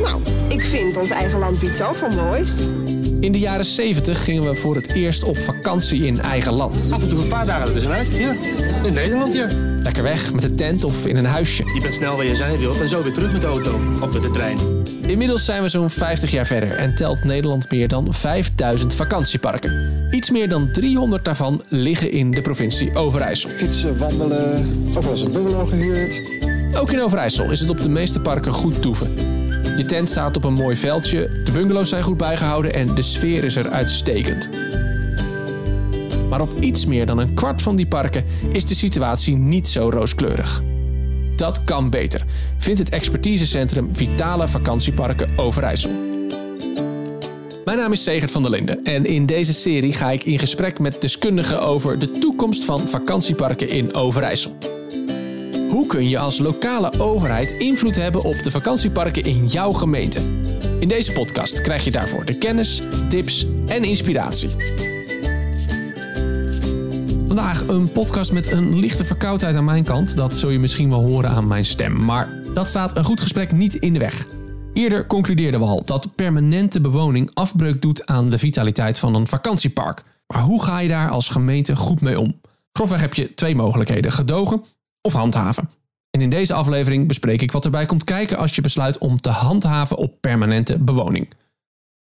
Nou, ik vind ons eigen land iets zoveel moois. In de jaren 70 gingen we voor het eerst op vakantie in eigen land. Af en toe een paar dagen ertussenuit. Ja, in Nederland, ja. Lekker weg met de tent of in een huisje. Je bent snel waar je zijn wilt en zo weer terug met de auto. Of met de trein. Inmiddels zijn we zo'n 50 jaar verder en telt Nederland meer dan 5000 vakantieparken. Iets meer dan 300 daarvan liggen in de provincie Overijssel. Fietsen, wandelen, wel eens een bungalow gehuurd. Ook in Overijssel is het op de meeste parken goed toeven. Je tent staat op een mooi veldje, de bungalows zijn goed bijgehouden en de sfeer is er uitstekend. Maar op iets meer dan een kwart van die parken is de situatie niet zo rooskleurig. Dat kan beter, vindt het expertisecentrum Vitale Vakantieparken Overijssel. Mijn naam is Segert van der Linden en in deze serie ga ik in gesprek met deskundigen over de toekomst van vakantieparken in Overijssel. Hoe kun je als lokale overheid invloed hebben op de vakantieparken in jouw gemeente? In deze podcast krijg je daarvoor de kennis, tips en inspiratie. Vandaag een podcast met een lichte verkoudheid aan mijn kant. Dat zul je misschien wel horen aan mijn stem. Maar dat staat een goed gesprek niet in de weg. Eerder concludeerden we al dat permanente bewoning afbreuk doet aan de vitaliteit van een vakantiepark. Maar hoe ga je daar als gemeente goed mee om? Grofweg heb je twee mogelijkheden: gedogen of handhaven. En in deze aflevering bespreek ik wat erbij komt kijken als je besluit om te handhaven op permanente bewoning.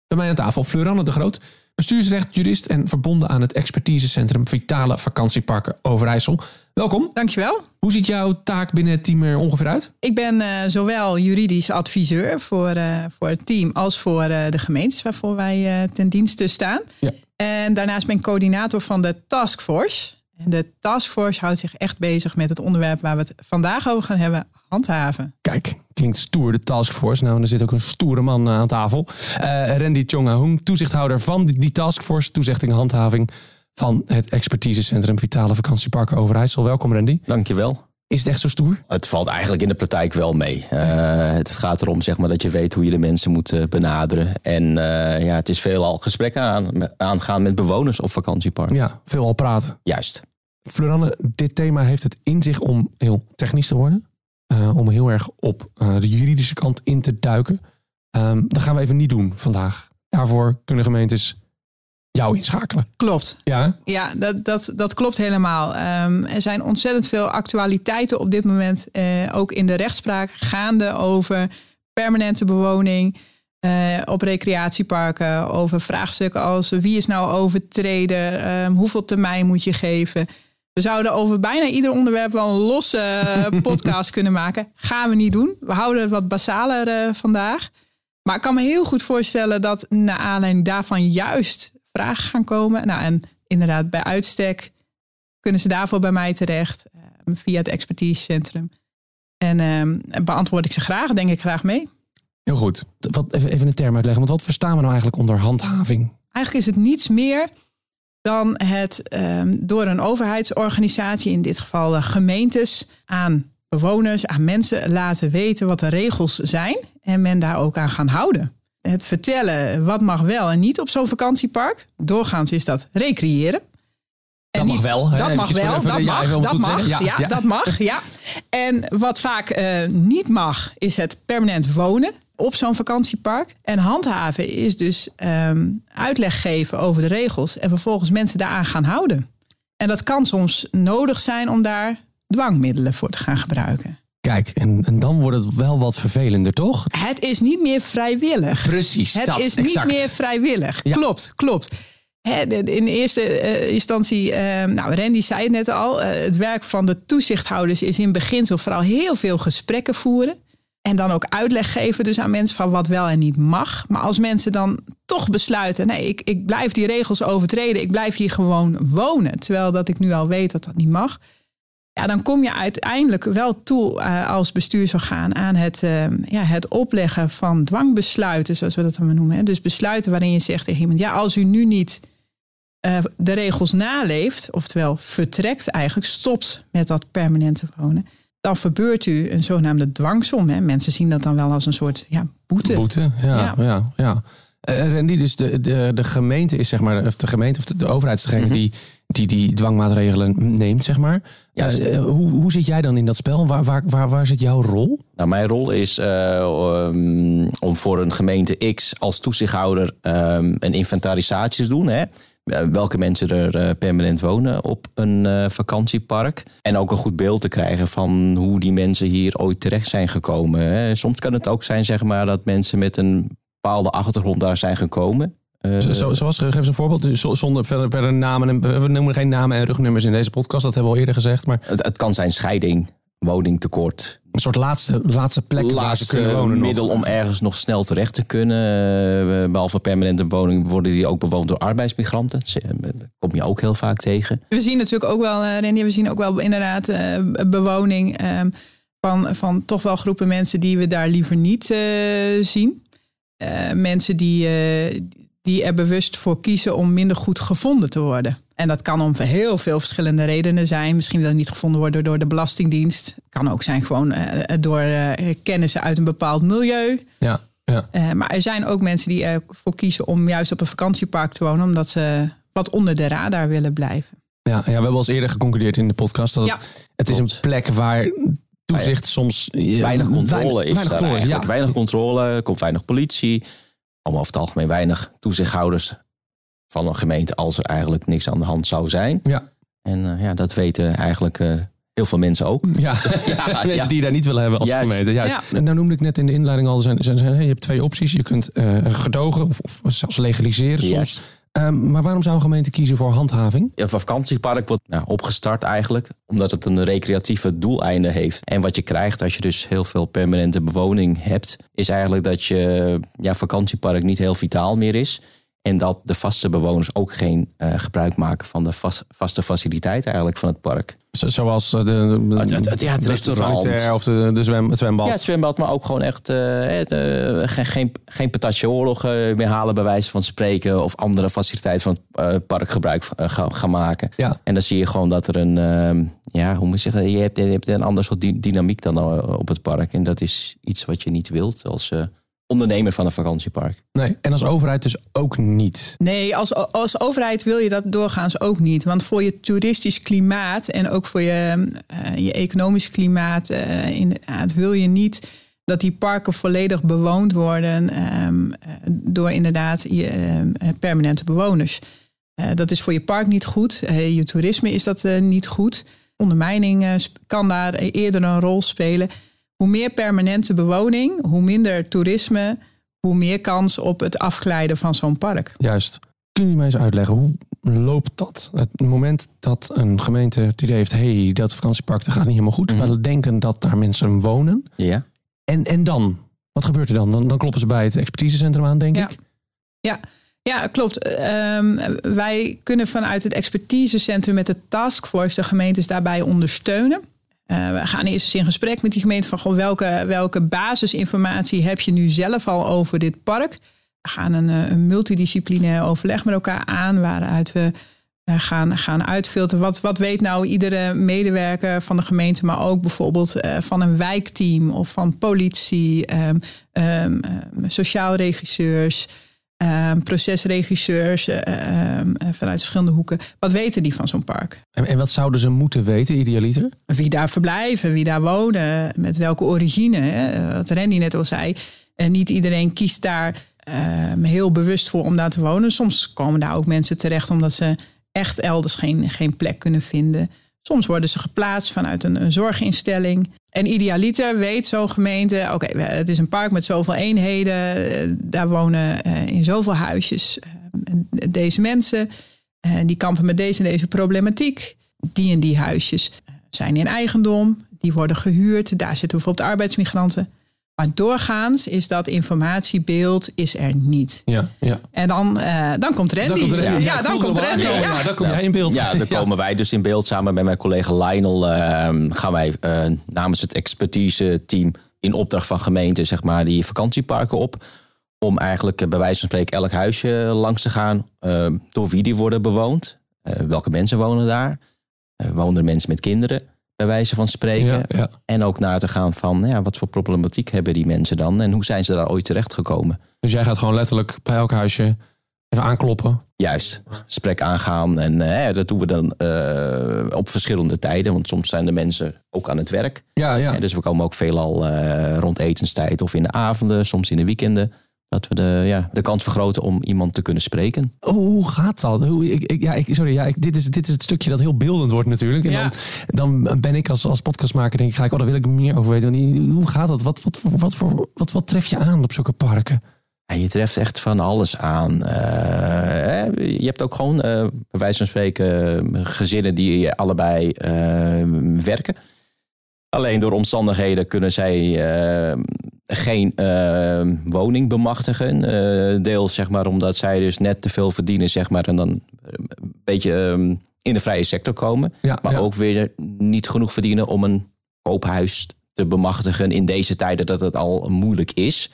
Bij mij aan tafel Fleuranne de Groot, bestuursrecht, jurist en verbonden aan het expertisecentrum Vitale Vakantieparken Overijssel. Welkom. Dankjewel. Hoe ziet jouw taak binnen het team er ongeveer uit? Ik ben uh, zowel juridisch adviseur voor, uh, voor het team als voor uh, de gemeentes waarvoor wij ten dienste staan. Ja. En daarnaast ben ik coördinator van de taskforce. En de taskforce houdt zich echt bezig met het onderwerp waar we het vandaag over gaan hebben, handhaven. Kijk, klinkt stoer, de taskforce. Nou, er zit ook een stoere man aan tafel. Uh, Randy Chonga toezichthouder van die, die taskforce, toezichting en handhaving van het expertisecentrum Vitale Vakantieparken Overijssel. Welkom Randy. Dankjewel. Is het echt zo stoer? Het valt eigenlijk in de praktijk wel mee. Uh, het gaat erom zeg maar, dat je weet hoe je de mensen moet uh, benaderen. En uh, ja, het is veelal gesprekken aan, aangaan met bewoners op vakantiepark. Ja, veelal praten. Juist. Floranne, dit thema heeft het in zich om heel technisch te worden. om heel erg op de juridische kant in te duiken. Um, dat gaan we even niet doen vandaag. Daarvoor kunnen gemeentes jou inschakelen. Klopt. Ja, ja dat, dat, dat klopt helemaal. Um, er zijn ontzettend veel actualiteiten op dit moment, uh, ook in de rechtspraak, gaande over permanente bewoning. Uh, op recreatieparken, over vraagstukken als wie is nou overtreden, um, hoeveel termijn moet je geven. We zouden over bijna ieder onderwerp wel een losse podcast kunnen maken. Gaan we niet doen. We houden het wat basaler uh, vandaag. Maar ik kan me heel goed voorstellen dat naar aanleiding daarvan juist vragen gaan komen. Nou, en inderdaad, bij uitstek kunnen ze daarvoor bij mij terecht uh, via het expertisecentrum. En uh, beantwoord ik ze graag, denk ik graag mee. Heel goed. Wat, even, even een term uitleggen, want wat verstaan we nou eigenlijk onder handhaving? Eigenlijk is het niets meer dan het um, door een overheidsorganisatie, in dit geval uh, gemeentes, aan bewoners, aan mensen laten weten wat de regels zijn en men daar ook aan gaan houden het vertellen wat mag wel en niet op zo'n vakantiepark. Doorgaans is dat recreëren. En dat mag wel. Hè? Dat mag wel, even, dat ja, mag, dat mag. Ja, ja, ja, dat mag, ja. En wat vaak uh, niet mag, is het permanent wonen op zo'n vakantiepark. En handhaven is dus um, uitleg geven over de regels en vervolgens mensen daaraan gaan houden. En dat kan soms nodig zijn om daar dwangmiddelen voor te gaan gebruiken. Kijk, en, en dan wordt het wel wat vervelender, toch? Het is niet meer vrijwillig. Precies, Het dat, is exact. niet meer vrijwillig. Ja. Klopt, klopt. In eerste uh, instantie, uh, nou Randy zei het net al, uh, het werk van de toezichthouders is in beginsel vooral heel veel gesprekken voeren. En dan ook uitleg geven dus aan mensen van wat wel en niet mag. Maar als mensen dan toch besluiten, nee, ik, ik blijf die regels overtreden, ik blijf hier gewoon wonen. Terwijl dat ik nu al weet dat dat niet mag. Ja, dan kom je uiteindelijk wel toe uh, als bestuursorgaan aan het, uh, ja, het opleggen van dwangbesluiten, zoals we dat dan noemen. Hè. Dus besluiten waarin je zegt tegen iemand, ja, als u nu niet uh, de regels naleeft, oftewel vertrekt eigenlijk, stopt met dat permanente wonen, dan verbeurt u een zogenaamde dwangsom. Hè. Mensen zien dat dan wel als een soort ja, boete. Boete, ja, ja. Ja. ja, ja. Eh, Randy, dus de, de, de gemeente is zeg maar, of de gemeente of de, de overheid is degene Mhm. die, die die dwangmaatregelen neemt, zeg maar. Juist. Eh, hoe, hoe zit jij dan in dat spel? Waar, waar, waar, waar zit jouw rol? Nou, mijn rol is eh, um, om voor een gemeente X als toezichthouder um, een inventarisatie te doen. Hè? Welke mensen er uh, permanent wonen op een uh, vakantiepark. En ook een goed beeld te krijgen van hoe die mensen hier ooit terecht zijn gekomen. Hè? Soms kan het ook zijn zeg maar, dat mensen met een bepaalde achtergrond daar zijn gekomen. Uh, Zo, zoals, geef eens een voorbeeld, zonder verder per namen. En, we noemen geen namen en rugnummers in deze podcast, dat hebben we al eerder gezegd. Maar... Het, het kan zijn scheiding, woningtekort. Een soort laatste, laatste plek laatste waar ze kunnen wonen. middel nog. om ergens nog snel terecht te kunnen. Uh, behalve permanente woningen worden die ook bewoond door arbeidsmigranten. Dat kom je ook heel vaak tegen. We zien natuurlijk ook wel, Randy, we zien ook wel inderdaad uh, bewoning uh, van, van toch wel groepen mensen die we daar liever niet uh, zien. Mensen die, die er bewust voor kiezen om minder goed gevonden te worden. En dat kan om heel veel verschillende redenen zijn. Misschien wil het niet gevonden worden door de Belastingdienst. Het kan ook zijn gewoon uh, door uh, kennissen uit een bepaald milieu. Ja, ja. Uh, maar er zijn ook mensen die ervoor kiezen om juist op een vakantiepark te wonen, omdat ze wat onder de radar willen blijven. Ja, ja we hebben al eens eerder geconcludeerd in de podcast dat ja, het, het is een plek waar toezicht soms weinig controle weinig, is. Weinig, ja. weinig controle, er komt weinig politie. Allemaal over het algemeen weinig toezichthouders van een gemeente als er eigenlijk niks aan de hand zou zijn. Ja. En uh, ja, dat weten eigenlijk uh, heel veel mensen ook. Ja, ja mensen ja. die je daar niet willen hebben als Juist. gemeente. Juist. Ja. Nou noemde ik net in de inleiding al, zijn, zijn, zijn, je hebt twee opties. Je kunt uh, gedogen of, of, zelfs legaliseren soms. Um, maar waarom zou een gemeente kiezen voor handhaving? Een vakantiepark wordt nou, opgestart eigenlijk omdat het een recreatieve doeleinde heeft. En wat je krijgt als je dus heel veel permanente bewoning hebt, is eigenlijk dat je ja, vakantiepark niet heel vitaal meer is. En dat de vaste bewoners ook geen uh, gebruik maken van de vast, vaste faciliteit eigenlijk van het park. Zo, zoals de, de, het, het, het, ja, het restaurant. of de, de zwem, het zwembad. Ja, het zwembad, maar ook gewoon echt uh, uh, geen, geen, geen patatje oorlog meer halen bij wijze van spreken. Of andere faciliteiten van het park gebruik gaan, maken. Ja. En dan zie je gewoon dat er een, uh, ja, hoe moet je zeggen, je hebt, je hebt een ander soort dynamiek dan op het park. En dat is iets wat je niet wilt als ondernemer van een vakantiepark. Nee, en als overheid dus ook niet. Nee, als, als overheid wil je dat doorgaans ook niet. Want voor je toeristisch klimaat en ook voor je, uh, je economisch klimaat uh, inderdaad, wil je niet dat die parken volledig bewoond worden um, door inderdaad je, uh, permanente bewoners. dat is voor je park niet goed. je toerisme is dat niet goed. Ondermijning kan daar eerder een rol spelen. Hoe meer permanente bewoning, hoe minder toerisme, hoe meer kans op het afglijden van zo'n park. Juist. Kun je mij eens uitleggen, hoe loopt dat? Het moment dat een gemeente het idee heeft... hé, hey, dat vakantiepark dat gaat niet helemaal goed. Mm -hmm. We denken dat daar mensen wonen. Ja. En, en dan? Wat gebeurt er dan? dan? Dan kloppen ze bij het expertisecentrum aan, denk ja. ik. Ja, ja, klopt. Um, wij kunnen vanuit het expertisecentrum met de taskforce de gemeentes daarbij ondersteunen. Uh, we gaan eerst eens in gesprek met die gemeente van goh, welke, welke basisinformatie heb je nu zelf al over dit park. We gaan een, een multidisciplinair overleg met elkaar aan, waaruit we uh, gaan, gaan uitfilteren. Wat, wat weet nou iedere medewerker van de gemeente, maar ook bijvoorbeeld van een wijkteam of van politie, um, sociaal regisseurs. Um, procesregisseurs uh, uh, vanuit verschillende hoeken. Wat weten die van zo'n park? En, en, wat zouden ze moeten weten, idealiter? Wie daar verblijven, wie daar wonen, met welke origine. Hè? Wat Randy net al zei. En niet iedereen kiest daar uh, heel bewust voor om daar te wonen. Soms komen daar ook mensen terecht omdat ze echt elders geen, geen plek kunnen vinden. Soms worden ze geplaatst vanuit een, een zorginstelling. En idealiter weet zo'n gemeente, oké, het is een park met zoveel eenheden, daar wonen uh, in zoveel huisjes uh, deze mensen, die kampen met deze en deze problematiek. Die en die huisjes zijn in eigendom, die worden gehuurd, daar zitten bijvoorbeeld arbeidsmigranten. Maar doorgaans is dat informatiebeeld is er niet. Ja, ja. En dan, uh, dan komt Randy. Dan komt Randy. Ja, Ja, ja dan komt Randy. Ja, ja, dan kom jij in beeld. Ja, dan komen wij dus in beeld. Samen met mijn collega Lionel uh, gaan wij uh, namens het expertise team in opdracht van gemeenten zeg maar, die vakantieparken op. Om eigenlijk bij wijze van spreken elk huisje langs te gaan. door wie die worden bewoond. welke mensen wonen daar. wonen er mensen met kinderen? Bij wijze van spreken. Ja, ja. En ook na te gaan van ja, wat voor problematiek hebben die mensen dan en hoe zijn ze daar ooit terecht gekomen. Dus jij gaat gewoon letterlijk bij elk huisje even aankloppen. Juist, gesprek aangaan. En eh, dat doen we dan eh, op verschillende tijden. Want soms zijn de mensen ook aan het werk. Ja, ja. Dus we komen ook veelal eh rond etenstijd of in de avonden, soms in de weekenden. Dat we de, ja, de kans vergroten om iemand te kunnen spreken. Oh, hoe gaat dat? Hoe, ik, ik, ja, ik, sorry, ja, ik, dit, is, dit is het stukje dat heel beeldend wordt natuurlijk. En Ja. dan, dan ben ik als, als podcastmaker, denk ik, ga ik, oh, daar wil ik meer over weten. Want hoe gaat dat? Wat, wat, wat, voor, wat, wat tref je aan op zulke parken? Ja, je treft echt van alles aan. Eh, hè, je hebt ook gewoon, eh, bij wijze van spreken, gezinnen die allebei eh, werken. Alleen door omstandigheden kunnen zij eh, geen eh, woning bemachtigen. Eh, deels zeg maar omdat zij dus net te veel verdienen, zeg maar, en dan een beetje eh, in de vrije sector komen. Ja, Maar ja. ook weer niet genoeg verdienen om een koophuis te bemachtigen in deze tijden dat het al moeilijk is.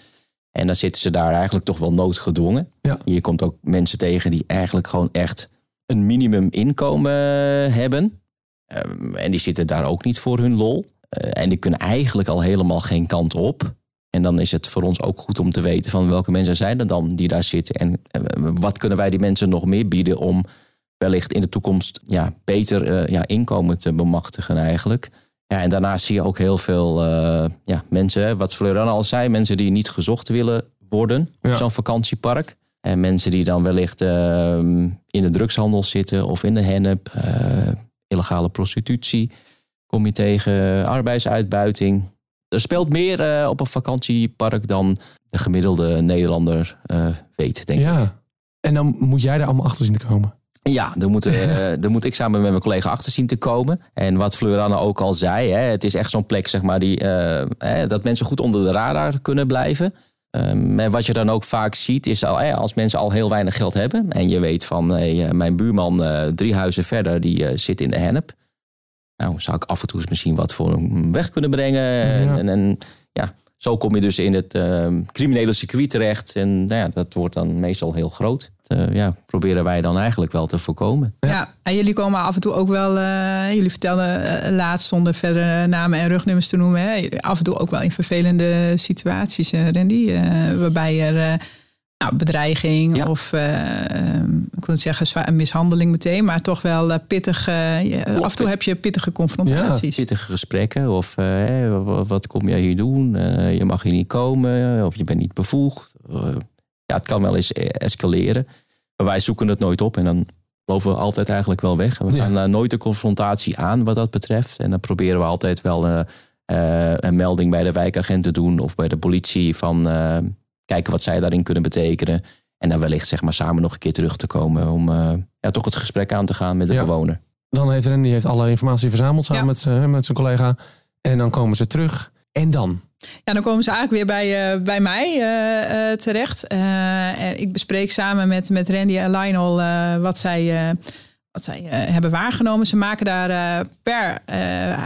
En dan zitten ze daar eigenlijk toch wel noodgedwongen. Ja. Je komt ook mensen tegen die eigenlijk gewoon echt een minimum inkomen hebben. Ehm, en die zitten daar ook niet voor hun lol. Eh, en die kunnen eigenlijk al helemaal geen kant op. En dan is het voor ons ook goed om te weten van welke mensen zijn er dan die daar zitten. En eh, wat kunnen wij die mensen nog meer bieden om wellicht in de toekomst ja, beter eh, ja, inkomen te bemachtigen eigenlijk. Ja, en daarnaast zie je ook heel veel ja, mensen, wat Fleuran al zei, mensen die niet gezocht willen worden Ja. op zo'n vakantiepark. En mensen die dan wellicht eh, in de drugshandel zitten of in de hennep, illegale prostitutie kom je tegen, arbeidsuitbuiting. Er speelt meer eh, op een vakantiepark dan de gemiddelde Nederlander eh, weet, denk ik. ja. En dan moet jij er allemaal achter zien te komen. Ja, daar moet, eh, daar moet ik samen met mijn collega achter zien te komen. En wat Fleuranne ook al zei, hè, het is echt zo'n plek zeg maar, die, eh, hè, dat mensen goed onder de radar kunnen blijven. Ehm, en wat je dan ook vaak ziet, is al, als mensen al heel weinig geld hebben. En je weet van, hey, mijn buurman eh, drie huizen verder, die zit in de hennep. Nou, zou ik af en toe eens misschien wat voor hem weg kunnen brengen. En, Ja. en, en ja, zo kom je dus in het ehm, criminele circuit terecht. En nou ja, dat wordt dan meestal heel groot. Dat, eh, ja, proberen wij dan eigenlijk wel te voorkomen. Ja. en jullie komen af en toe ook wel, eh, jullie vertelden eh, laatst zonder verdere namen en rugnummers te noemen, hè, af en toe ook wel in vervelende situaties, eh, Randy, eh, waarbij er eh, nou, bedreiging Ja. of, ehm, ik wil niet zeggen zwaar mishandeling meteen, maar toch wel eh, pittig, eh, af en toe heb je pittige confrontaties. Pittige gesprekken of wat kom jij hier doen? Eh, je mag hier niet komen of je bent niet bevoegd. Ja, het kan wel eens escaleren. Maar wij zoeken het nooit op en dan lopen we altijd eigenlijk wel weg. We Ja. gaan nooit de confrontatie aan wat dat betreft. En dan proberen we altijd wel een melding bij de wijkagent te doen of bij de politie van eh, kijken wat zij daarin kunnen betekenen. En dan wellicht zeg maar samen nog een keer terug te komen om eh, ja, toch het gesprek aan te gaan met de Ja. bewoner. Dan heeft Randy heeft alle informatie verzameld samen Ja. met, z'n- met zijn collega. En dan komen ze terug. En dan? Ja, dan komen ze eigenlijk weer bij, eh, bij mij eh, eh, terecht. Eh, en ik bespreek samen met, met Randy en Lionel eh, wat zij, eh, wat zij eh, hebben waargenomen. Ze maken daar eh, per eh,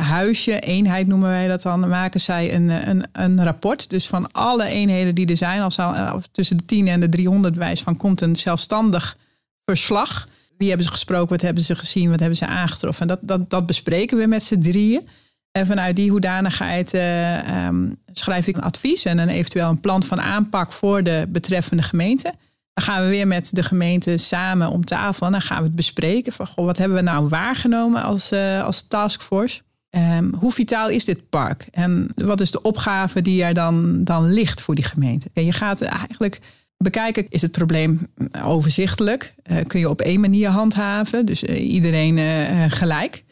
huisje, eenheid noemen wij dat dan, maken zij een, een, een rapport. Dus van alle eenheden die er zijn, als al, tussen de 10 en de 300 wijs van, komt een zelfstandig verslag. Wie hebben ze gesproken, wat hebben ze gezien, wat hebben ze aangetroffen. En dat, dat, dat bespreken we met z'n drieën. En vanuit die hoedanigheid eh, ehm, schrijf ik een advies en een eventueel een plan van aanpak voor de betreffende gemeente. Dan gaan we weer met de gemeente samen om tafel en dan gaan we het bespreken. Van, wat hebben we nou waargenomen als, eh, als taskforce? Ehm, hoe vitaal is dit park? En wat is de opgave die er dan, dan ligt voor die gemeente? En je gaat eigenlijk bekijken, is het probleem overzichtelijk? Eh, kun je op één manier handhaven? Dus eh, iedereen gelijk?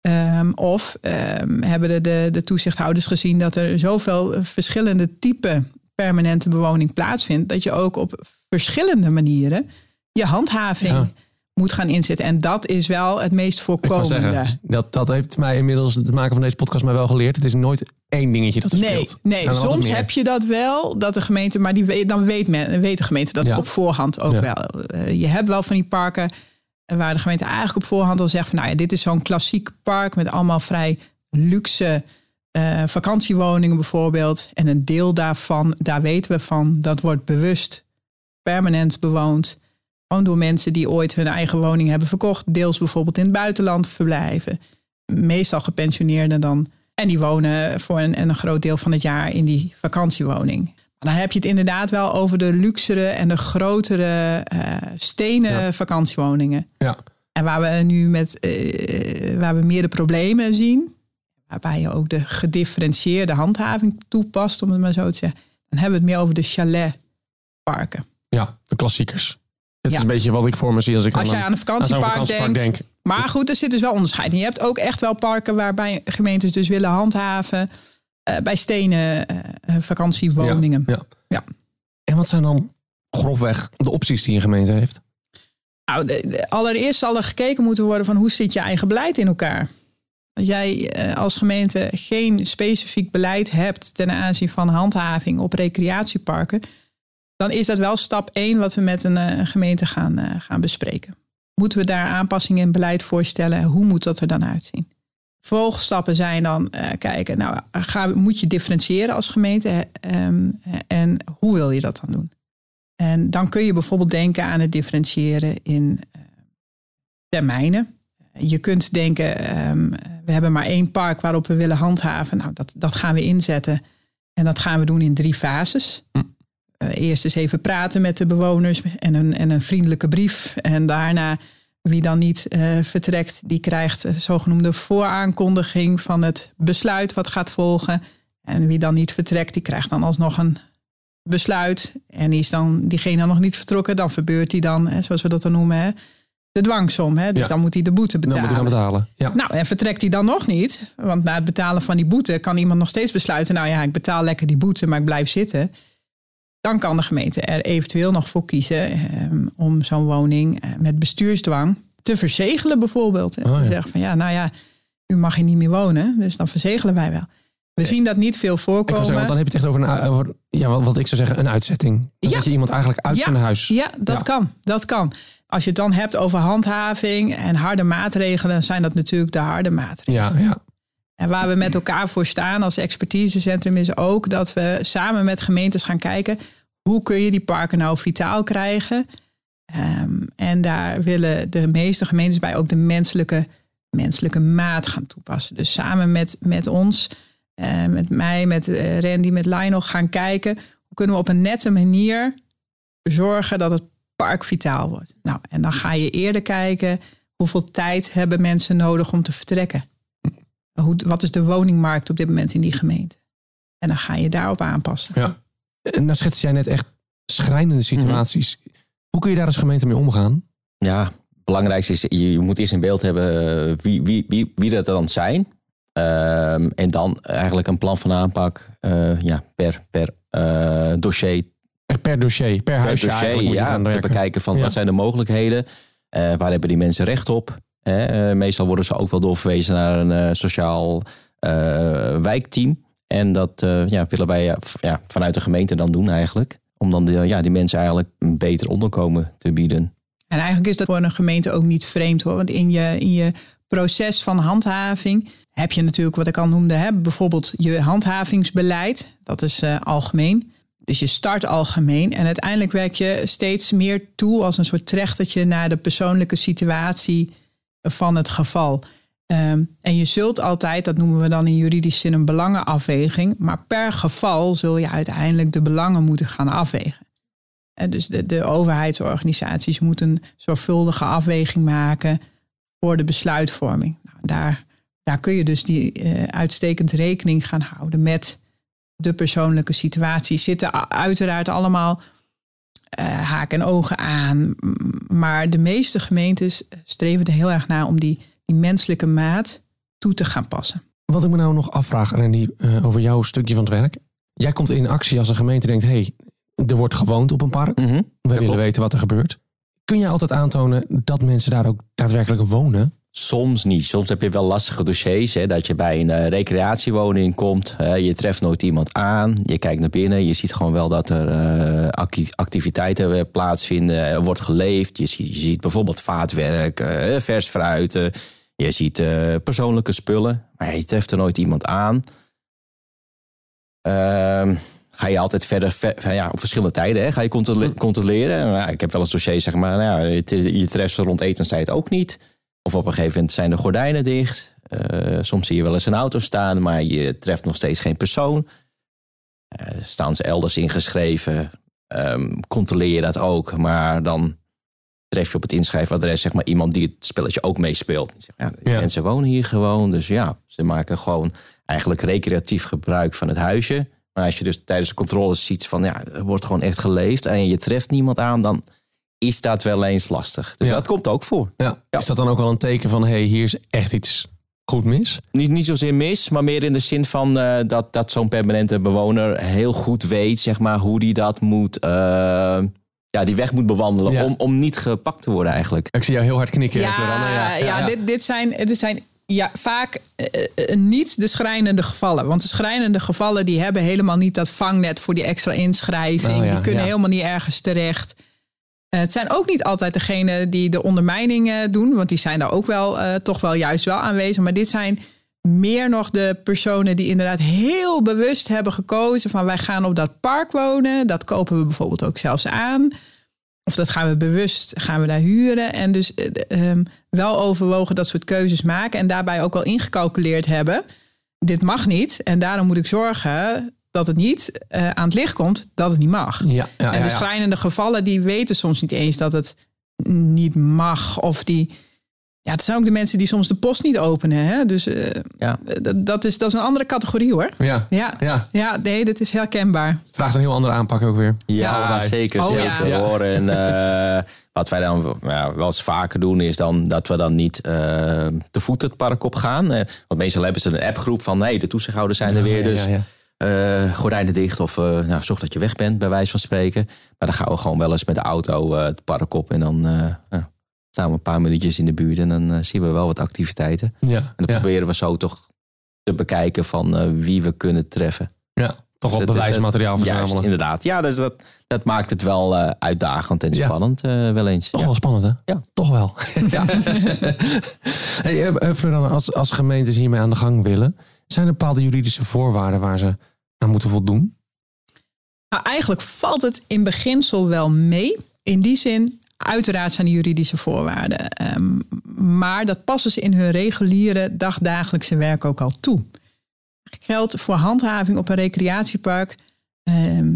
Ehm, of ehm, hebben de, de, de toezichthouders gezien dat er zoveel verschillende typen permanente bewoning plaatsvindt, dat je ook op verschillende manieren je handhaving Ja. moet gaan inzetten. En dat is wel het meest voorkomende. zeggen, dat, dat heeft mij inmiddels het maken van deze podcast mij wel geleerd. Het is nooit één dingetje dat er Nee, speelt. nee. Soms heb je dat wel, dat de gemeente, maar die weet, dan weet, men, weet de gemeente dat Ja. op voorhand ook Ja. wel. Eh, je hebt wel van die parken waar de gemeente eigenlijk op voorhand al zegt van, nou ja, dit is zo'n klassiek park met allemaal vrij luxe eh, vakantiewoningen bijvoorbeeld. En een deel daarvan, daar weten we van, dat wordt bewust permanent bewoond. Gewoon door mensen die ooit hun eigen woning hebben verkocht. Deels bijvoorbeeld in het buitenland verblijven. Meestal gepensioneerden dan. En die wonen voor een, een groot deel van het jaar in die vakantiewoning. Dan heb je het inderdaad wel over de luxere en de grotere eh, stenen Ja. vakantiewoningen. Ja. En waar we nu met eh, waar we meer de problemen zien, waarbij je ook de gedifferentieerde handhaving toepast, om het maar zo te zeggen, dan hebben we het meer over de chaletparken. Ja, de klassiekers. Het Ja. is een beetje wat ik voor me zie als ik Als aan, aan een vakantiepark vakantiepark denkt. denk. Maar goed, er zit dus wel onderscheid. Je hebt ook echt wel parken waarbij gemeentes dus willen handhaven eh, bij stenen eh, eh, vakantiewoningen. Ja, ja. Ja. En wat zijn dan grofweg de opties die een gemeente heeft? Nou, de- de- allereerst zal er gekeken moeten worden van hoe zit je eigen beleid in elkaar. Als jij eh, als gemeente geen specifiek beleid hebt ten aanzien van handhaving op recreatieparken, dan is dat wel stap 1 wat we met een eh, gemeente gaan, eh, gaan bespreken. Moeten we daar aanpassingen in beleid voorstellen? Hoe moet dat er dan uitzien? Vervolgstappen zijn dan kijken, nou, ga, moet je differentiëren als gemeente ehm, en hoe wil je dat dan doen? En dan kun je bijvoorbeeld denken aan het differentiëren in termijnen. Je kunt denken, ehm, we hebben maar één park waarop we willen handhaven. Nou, dat, dat gaan we inzetten. En dat gaan we doen in drie fases. Hm. Eh, eerst eens even praten met de bewoners en een, en een vriendelijke brief. En daarna, wie dan niet eh, vertrekt, die krijgt een zogenoemde vooraankondiging van het besluit wat gaat volgen. En wie dan niet vertrekt, die krijgt dan alsnog een besluit. En is dan diegene nog niet vertrokken, dan verbeurt hij dan, hè, zoals we dat dan noemen, hè, de dwangsom. Hè? Dus Ja. dan moet hij de boete Dan betalen. moet ik gaan betalen. Ja. Nou, en vertrekt hij dan nog niet? Want na het betalen van die boete kan iemand nog steeds besluiten: nou ja, ik betaal lekker die boete, maar ik blijf zitten. Dan kan de gemeente er eventueel nog voor kiezen ehm, om zo'n woning eh, met bestuursdwang te verzegelen, bijvoorbeeld. En Oh, te ja. zeggen van ja, nou ja, u mag hier niet meer wonen, dus dan verzegelen wij wel. We zien dat niet veel Ik voorkomen. zeggen, want dan heb je het echt over, een, over ja, wat, wat ik zou zeggen, een uitzetting. Dan Ja. zet je iemand eigenlijk uit Ja. zijn huis. Ja, dat Ja. kan. Dat kan. Als je het dan hebt over handhaving en harde maatregelen, zijn dat natuurlijk de harde maatregelen. Ja, ja. En waar we met elkaar voor staan als expertisecentrum is ook dat we samen met gemeentes gaan kijken hoe kun je die parken nou vitaal krijgen. Ehm, en daar willen de meeste gemeentes bij ook de menselijke, menselijke maat gaan toepassen. Dus samen met, met ons, eh, met mij, met eh, Randy, met Lionel gaan kijken hoe kunnen we op een nette manier zorgen dat het park vitaal wordt. Nou, en dan ga je eerder kijken hoeveel tijd hebben mensen nodig om te vertrekken. Hoe, wat is de woningmarkt op dit moment in die gemeente? En dan ga je daarop aanpassen. ja. En nou schets jij net echt schrijnende situaties. Hoe kun je daar als gemeente mee omgaan? Ja, het belangrijkste is, je, je moet eerst in beeld hebben eh, wie, wie, wie, wie dat dan zijn. Ehm, en dan eigenlijk een plan van aanpak eh, ja, per, per eh, dossier Echt per dossier, per, per huisje dossier eigenlijk moet je ja, gaan te bekijken van Ja. wat zijn de mogelijkheden. Eh, waar hebben die mensen recht op? Hè? Meestal worden ze ook wel doorverwezen naar een eh, sociaal eh, wijkteam. En dat eh, ja, willen wij ja, vanuit de gemeente dan doen eigenlijk. Om dan de, ja, die mensen eigenlijk een beter onderkomen te bieden. En eigenlijk is dat voor een gemeente ook niet vreemd hoor. Want in je, in je proces van handhaving heb je natuurlijk wat ik al noemde. Hè, bijvoorbeeld je handhavingsbeleid. Dat is eh, algemeen. Dus je start algemeen. En uiteindelijk werk je steeds meer toe als een soort trechtertje naar de persoonlijke situatie van het geval. Ehm, en je zult altijd, dat noemen we dan in juridisch zin een belangenafweging. Maar per geval zul je uiteindelijk de belangen moeten gaan afwegen. En dus de, de overheidsorganisaties moeten zorgvuldige afweging maken voor de besluitvorming. Nou, daar, daar kun je dus die eh, uitstekend rekening gaan houden met de persoonlijke situatie. Zitten uiteraard allemaal eh, haak en ogen aan. Maar de meeste gemeentes streven er heel erg naar om die, die menselijke maat toe te gaan passen. Wat ik me nou nog afvraag, eh, over jouw stukje van het werk. Jij komt in actie als een gemeente denkt, hé, hey, er wordt gewoond op een park. Mhm. We willen klopt. weten wat er gebeurt. Kun je altijd aantonen dat mensen daar ook daadwerkelijk wonen? Soms niet. Soms heb je wel lastige dossiers. Hè, dat je bij een eh, recreatiewoning komt. je treft nooit iemand aan. Je kijkt naar binnen. Je ziet gewoon wel dat er eh, acti- activiteiten eh, plaatsvinden. Er wordt geleefd. Je ziet, je ziet bijvoorbeeld vaatwerk, vers fruit. je ziet persoonlijke spullen. Maar je treft er nooit iemand aan. Ehm, ga je altijd verder, ver- ja, op verschillende tijden hè, ga je controle- controleren. Nou, ik heb wel eens dossiers, zeg maar, nou, je treft ze rond etenstijd ook niet. Of op een gegeven moment zijn de gordijnen dicht. Eh, soms zie je wel eens een auto staan, maar je treft nog steeds geen persoon. eh, staan ze elders ingeschreven. Ehm, controleer je dat ook, maar dan tref je op het inschrijfadres zeg maar iemand die het spelletje ook meespeelt. Ja, Ja. mensen wonen hier gewoon, dus ja, ze maken gewoon eigenlijk recreatief gebruik van het huisje. Maar als je dus tijdens de controles ziet van ja, er wordt gewoon echt geleefd en je treft niemand aan, dan is dat wel eens lastig. Dus Ja. dat komt ook voor. Ja. Is dat dan ook wel een teken van, hé, hey, hier is echt iets goed mis? Niet, niet zozeer mis, maar meer in de zin van eh, dat, dat zo'n permanente bewoner heel goed weet, zeg maar, hoe die dat moet, eh, ja, die weg moet bewandelen Ja. om, om niet gepakt te worden eigenlijk. Ik zie jou heel hard knikken, Ja, Floranne. ja, Dit, dit zijn, dit zijn ja, vaak eh, niet de schrijnende gevallen. Want de schrijnende gevallen die hebben helemaal niet dat vangnet voor die extra inschrijving. Oh ja, die kunnen ja. helemaal niet ergens terecht. Eh, het zijn ook niet altijd degenen die de ondermijning eh, doen. Want die zijn daar ook wel eh, toch wel juist wel aanwezig. Maar dit zijn meer nog de personen die inderdaad heel bewust hebben gekozen van wij gaan op dat park wonen. Dat kopen we bijvoorbeeld ook zelfs aan. Of dat gaan we bewust, gaan we daar huren. En dus eh, ehm, wel overwogen dat soort keuzes maken. En daarbij ook wel ingecalculeerd hebben. Dit mag niet. En daarom moet ik zorgen dat het niet eh, aan het licht komt dat het niet mag. Ja, ja, en de ja. schrijnende gevallen, die weten soms niet eens dat het niet mag. Of die. Ja, het zijn ook de mensen die soms de post niet openen. Hè? Dus eh, Ja. dat, is, dat is een andere categorie hoor. Ja. Ja, Ja. ja. nee, dat is herkenbaar. Vraagt een heel andere aanpak ook weer. Ja, zeker, Oh, zeker ja. hoor. En eh, wat wij dan ja, wel eens vaker doen, is dan dat we dan niet te voet het park op gaan. Eh, want meestal hebben ze een appgroep van, nee, de toezichthouders zijn er weer, Ja, dus eh, gordijnen dicht of eh, nou, zorg dat je weg bent, bij wijze van spreken. Maar dan gaan we gewoon wel eens met de auto eh, het park op en dan ja, staan we een paar minuutjes in de buurt en dan zien we wel wat activiteiten. Ja, En dan ja, proberen we zo toch te bekijken van wie we kunnen treffen. ja. Toch wel Dus het- bewijsmateriaal verzamelen. Juist, inderdaad. Ja, dus dat, dat maakt het wel uitdagend en Ja. spannend wel eens. Toch wel spannend, hè? Ja. Toch wel. Ja. hey, als, als gemeentes hiermee aan de gang willen, zijn er bepaalde juridische voorwaarden waar ze aan moeten voldoen? Nou, eigenlijk valt het in beginsel wel mee. In die zin, uiteraard zijn de juridische voorwaarden. Ehm, maar dat passen ze in hun reguliere dagdagelijkse werk ook al toe. Geldt voor handhaving op een recreatiepark ehm,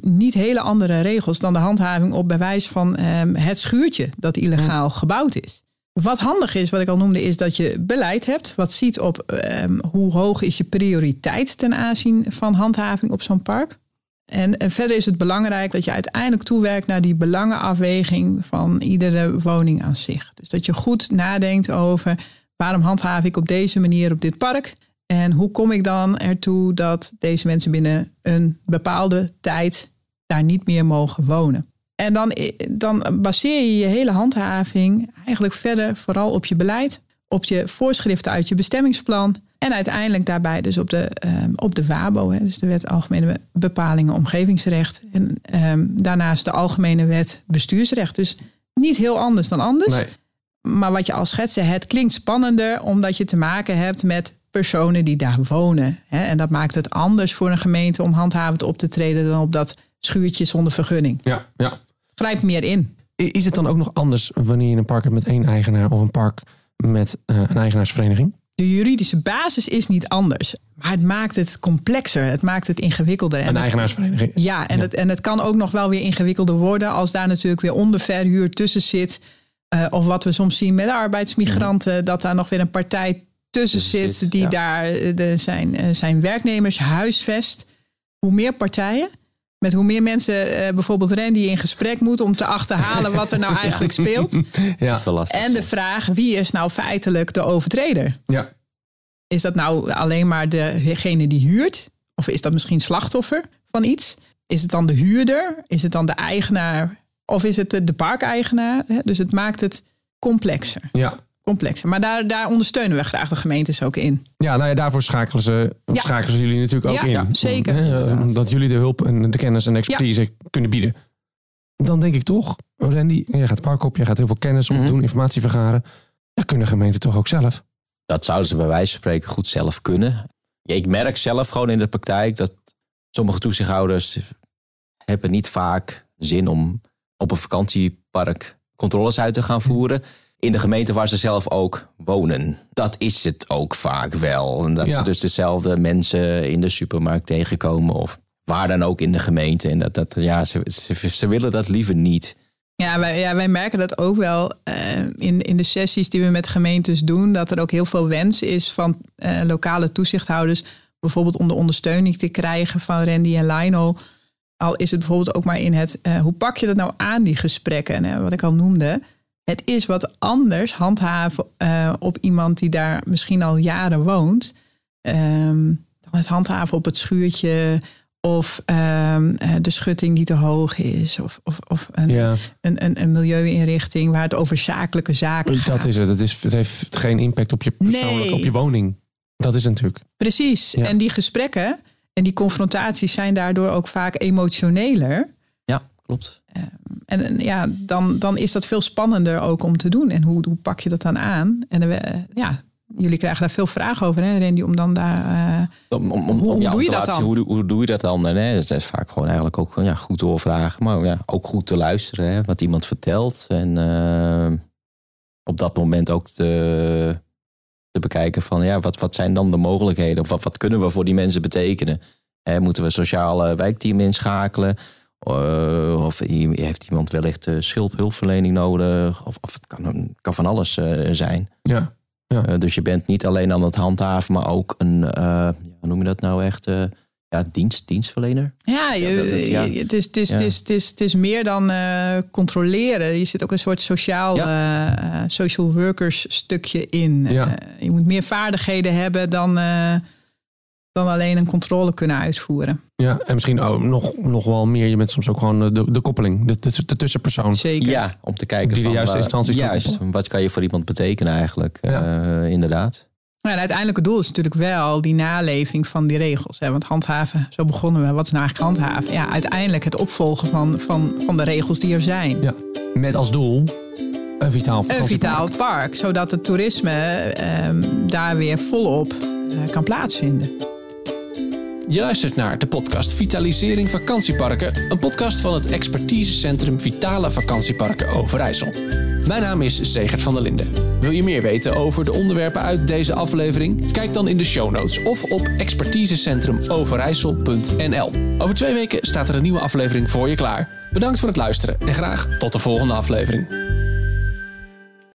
niet hele andere regels dan de handhaving op bewijs van ehm, het schuurtje dat illegaal gebouwd is. Wat handig is, wat ik al noemde, is dat je beleid hebt. Wat ziet op ehm, hoe hoog is je prioriteit ten aanzien van handhaving op zo'n park. En, en verder is het belangrijk dat je uiteindelijk toewerkt naar die belangenafweging van iedere woning aan zich. Dus dat je goed nadenkt over waarom handhaaf ik op deze manier op dit park. En hoe kom ik dan ertoe dat deze mensen binnen een bepaalde tijd daar niet meer mogen wonen. En dan, dan baseer je je hele handhaving eigenlijk verder vooral op je beleid, op je voorschriften uit je bestemmingsplan en uiteindelijk daarbij dus op de, ehm, op de WABO, hè, dus de Wet Algemene Bepalingen Omgevingsrecht. En ehm, daarnaast de Algemene Wet Bestuursrecht. Dus niet heel anders dan anders. Nee. Maar wat je al schetste, het klinkt spannender omdat je te maken hebt met personen die daar wonen. Hè? En dat maakt het anders voor een gemeente om handhavend op te treden dan op dat schuurtje zonder vergunning. Ja, ja. Grijp meer in. Is het dan ook nog anders wanneer je een park hebt met één eigenaar of een park met eh, een eigenaarsvereniging? De juridische basis is niet anders. Maar het maakt het complexer. Het maakt het ingewikkelder. En Een eigenaarsvereniging. Ja, en, Het, en het kan ook nog wel weer ingewikkelder worden als daar natuurlijk weer onderverhuur tussen zit. Eh, of wat we soms zien met arbeidsmigranten, dat daar nog weer een partij tussen zit, die ja. daar eh, de, zijn, zijn werknemers huisvest. Hoe meer partijen, met hoe meer mensen, eh, bijvoorbeeld Randy, in gesprek moet om te achterhalen wat er nou eigenlijk speelt. Dat Ja, is wel lastig. En de vraag, wie is nou feitelijk de overtreder? ja. Is dat nou alleen maar degene die huurt? Of is dat misschien slachtoffer van iets? Is het dan de huurder? Is het dan de eigenaar? Of is het de, de parkeigenaar? Hè? Dus het maakt het complexer. ja. Complexer. Maar daar, daar ondersteunen we graag de gemeentes ook in. Ja, nou ja, daarvoor schakelen ze, Ja. schakelen ze jullie natuurlijk ook Ja, in. ja, zeker. Hè, Dat jullie de hulp en de kennis en expertise kunnen bieden. Dan denk ik toch, Randy, jij gaat het park op, jij gaat heel veel kennis Mhm. opdoen, informatie vergaren. Dat kunnen gemeenten toch ook zelf? Dat zouden ze bij wijze van spreken goed zelf kunnen. Ja, ik merk zelf gewoon in de praktijk dat sommige toezichthouders hebben niet vaak zin om op een vakantiepark controles uit te gaan voeren. In de gemeente waar ze zelf ook wonen. Dat is het ook vaak wel. En dat Ja. ze dus dezelfde mensen in de supermarkt tegenkomen. Of waar dan ook in de gemeente. En dat, dat, ja, ze, ze, ze willen dat liever niet. Ja wij, ja, wij merken dat ook wel eh, in, in de sessies die we met gemeentes doen. Dat er ook heel veel wens is van eh, lokale toezichthouders. Bijvoorbeeld om de ondersteuning te krijgen van Randy en Lionel. Al is het bijvoorbeeld ook maar in het, eh, hoe pak je dat nou aan, die gesprekken? En, eh, wat ik al noemde. Het is wat anders handhaven eh, op iemand die daar misschien al jaren woont. ehm, dan het handhaven op het schuurtje. Of ehm, eh, de schutting die te hoog is. Of, of, of een, Ja, een, een, een milieuinrichting waar het over zakelijke zaken gaat. dat is het. Het, is, het heeft geen impact op je persoonlijk, Nee. op je woning. Dat is het natuurlijk. Precies. Ja. En die gesprekken en die confrontaties zijn daardoor ook vaak emotioneler. Ja, klopt. En en ja, dan, dan is dat veel spannender ook om te doen. En hoe, hoe pak je dat dan aan? En eh, ja, jullie krijgen daar veel vragen over, hè, Randy, om dan daar. eh, Om, om, om, Hoe- om doe je dat dan? Hoe, hoe doe je dat dan? En, hè, dat is vaak gewoon eigenlijk ook ja, goed doorvragen. Maar ja, ook goed te luisteren. Hè, wat iemand vertelt. En eh, op dat moment ook te, te bekijken van... Ja, wat, wat zijn dan de mogelijkheden? Of wat, wat kunnen we voor die mensen betekenen? Hè, moeten we sociale wijkteam inschakelen? Eh, of heeft iemand wellicht uh, hulpverlening nodig? Of, of het kan, kan van alles eh, zijn. Ja. Eh, dus je bent niet alleen aan het handhaven, maar ook een, eh, ja, hoe noem je dat nou echt? eh, ja, dienst, dienstverlener. ja, Ja, ja. het, is, het, is, Ja. het, is, het, is, het is meer dan eh, controleren. Je zit ook een soort sociaal, eh, eh, social workers stukje in. Ja. Eh, je moet meer vaardigheden hebben dan, eh, dan alleen een controle kunnen uitvoeren. Ja, en misschien ook nog, nog wel meer. Je bent soms ook gewoon de, de koppeling, de, de, de tussenpersoon. Zeker. Ja, om te kijken Die de juiste eh, instanties kan Juist, koppelen. wat kan je voor iemand betekenen eigenlijk? Ja. Eh, inderdaad. Ja, het doel is natuurlijk wel die naleving van die regels. Hè? Want handhaven, zo begonnen we. Wat is nou eigenlijk handhaven? Ja, uiteindelijk het opvolgen van, van, van de regels die er zijn. Ja. Met als doel een vitaal Een vitaal park, zodat het toerisme ehm, daar weer volop eh, kan plaatsvinden. Je luistert naar de podcast Vitalisering Vakantieparken. Een podcast van het expertisecentrum Vitale Vakantieparken Overijssel. Mijn naam is Zegert van der Linden. Wil je meer weten over de onderwerpen uit deze aflevering? Kijk dan in de show notes of op expertisecentrumoverijssel.nl. Over twee weken staat er een nieuwe aflevering voor je klaar. Bedankt voor het luisteren en graag tot de volgende aflevering.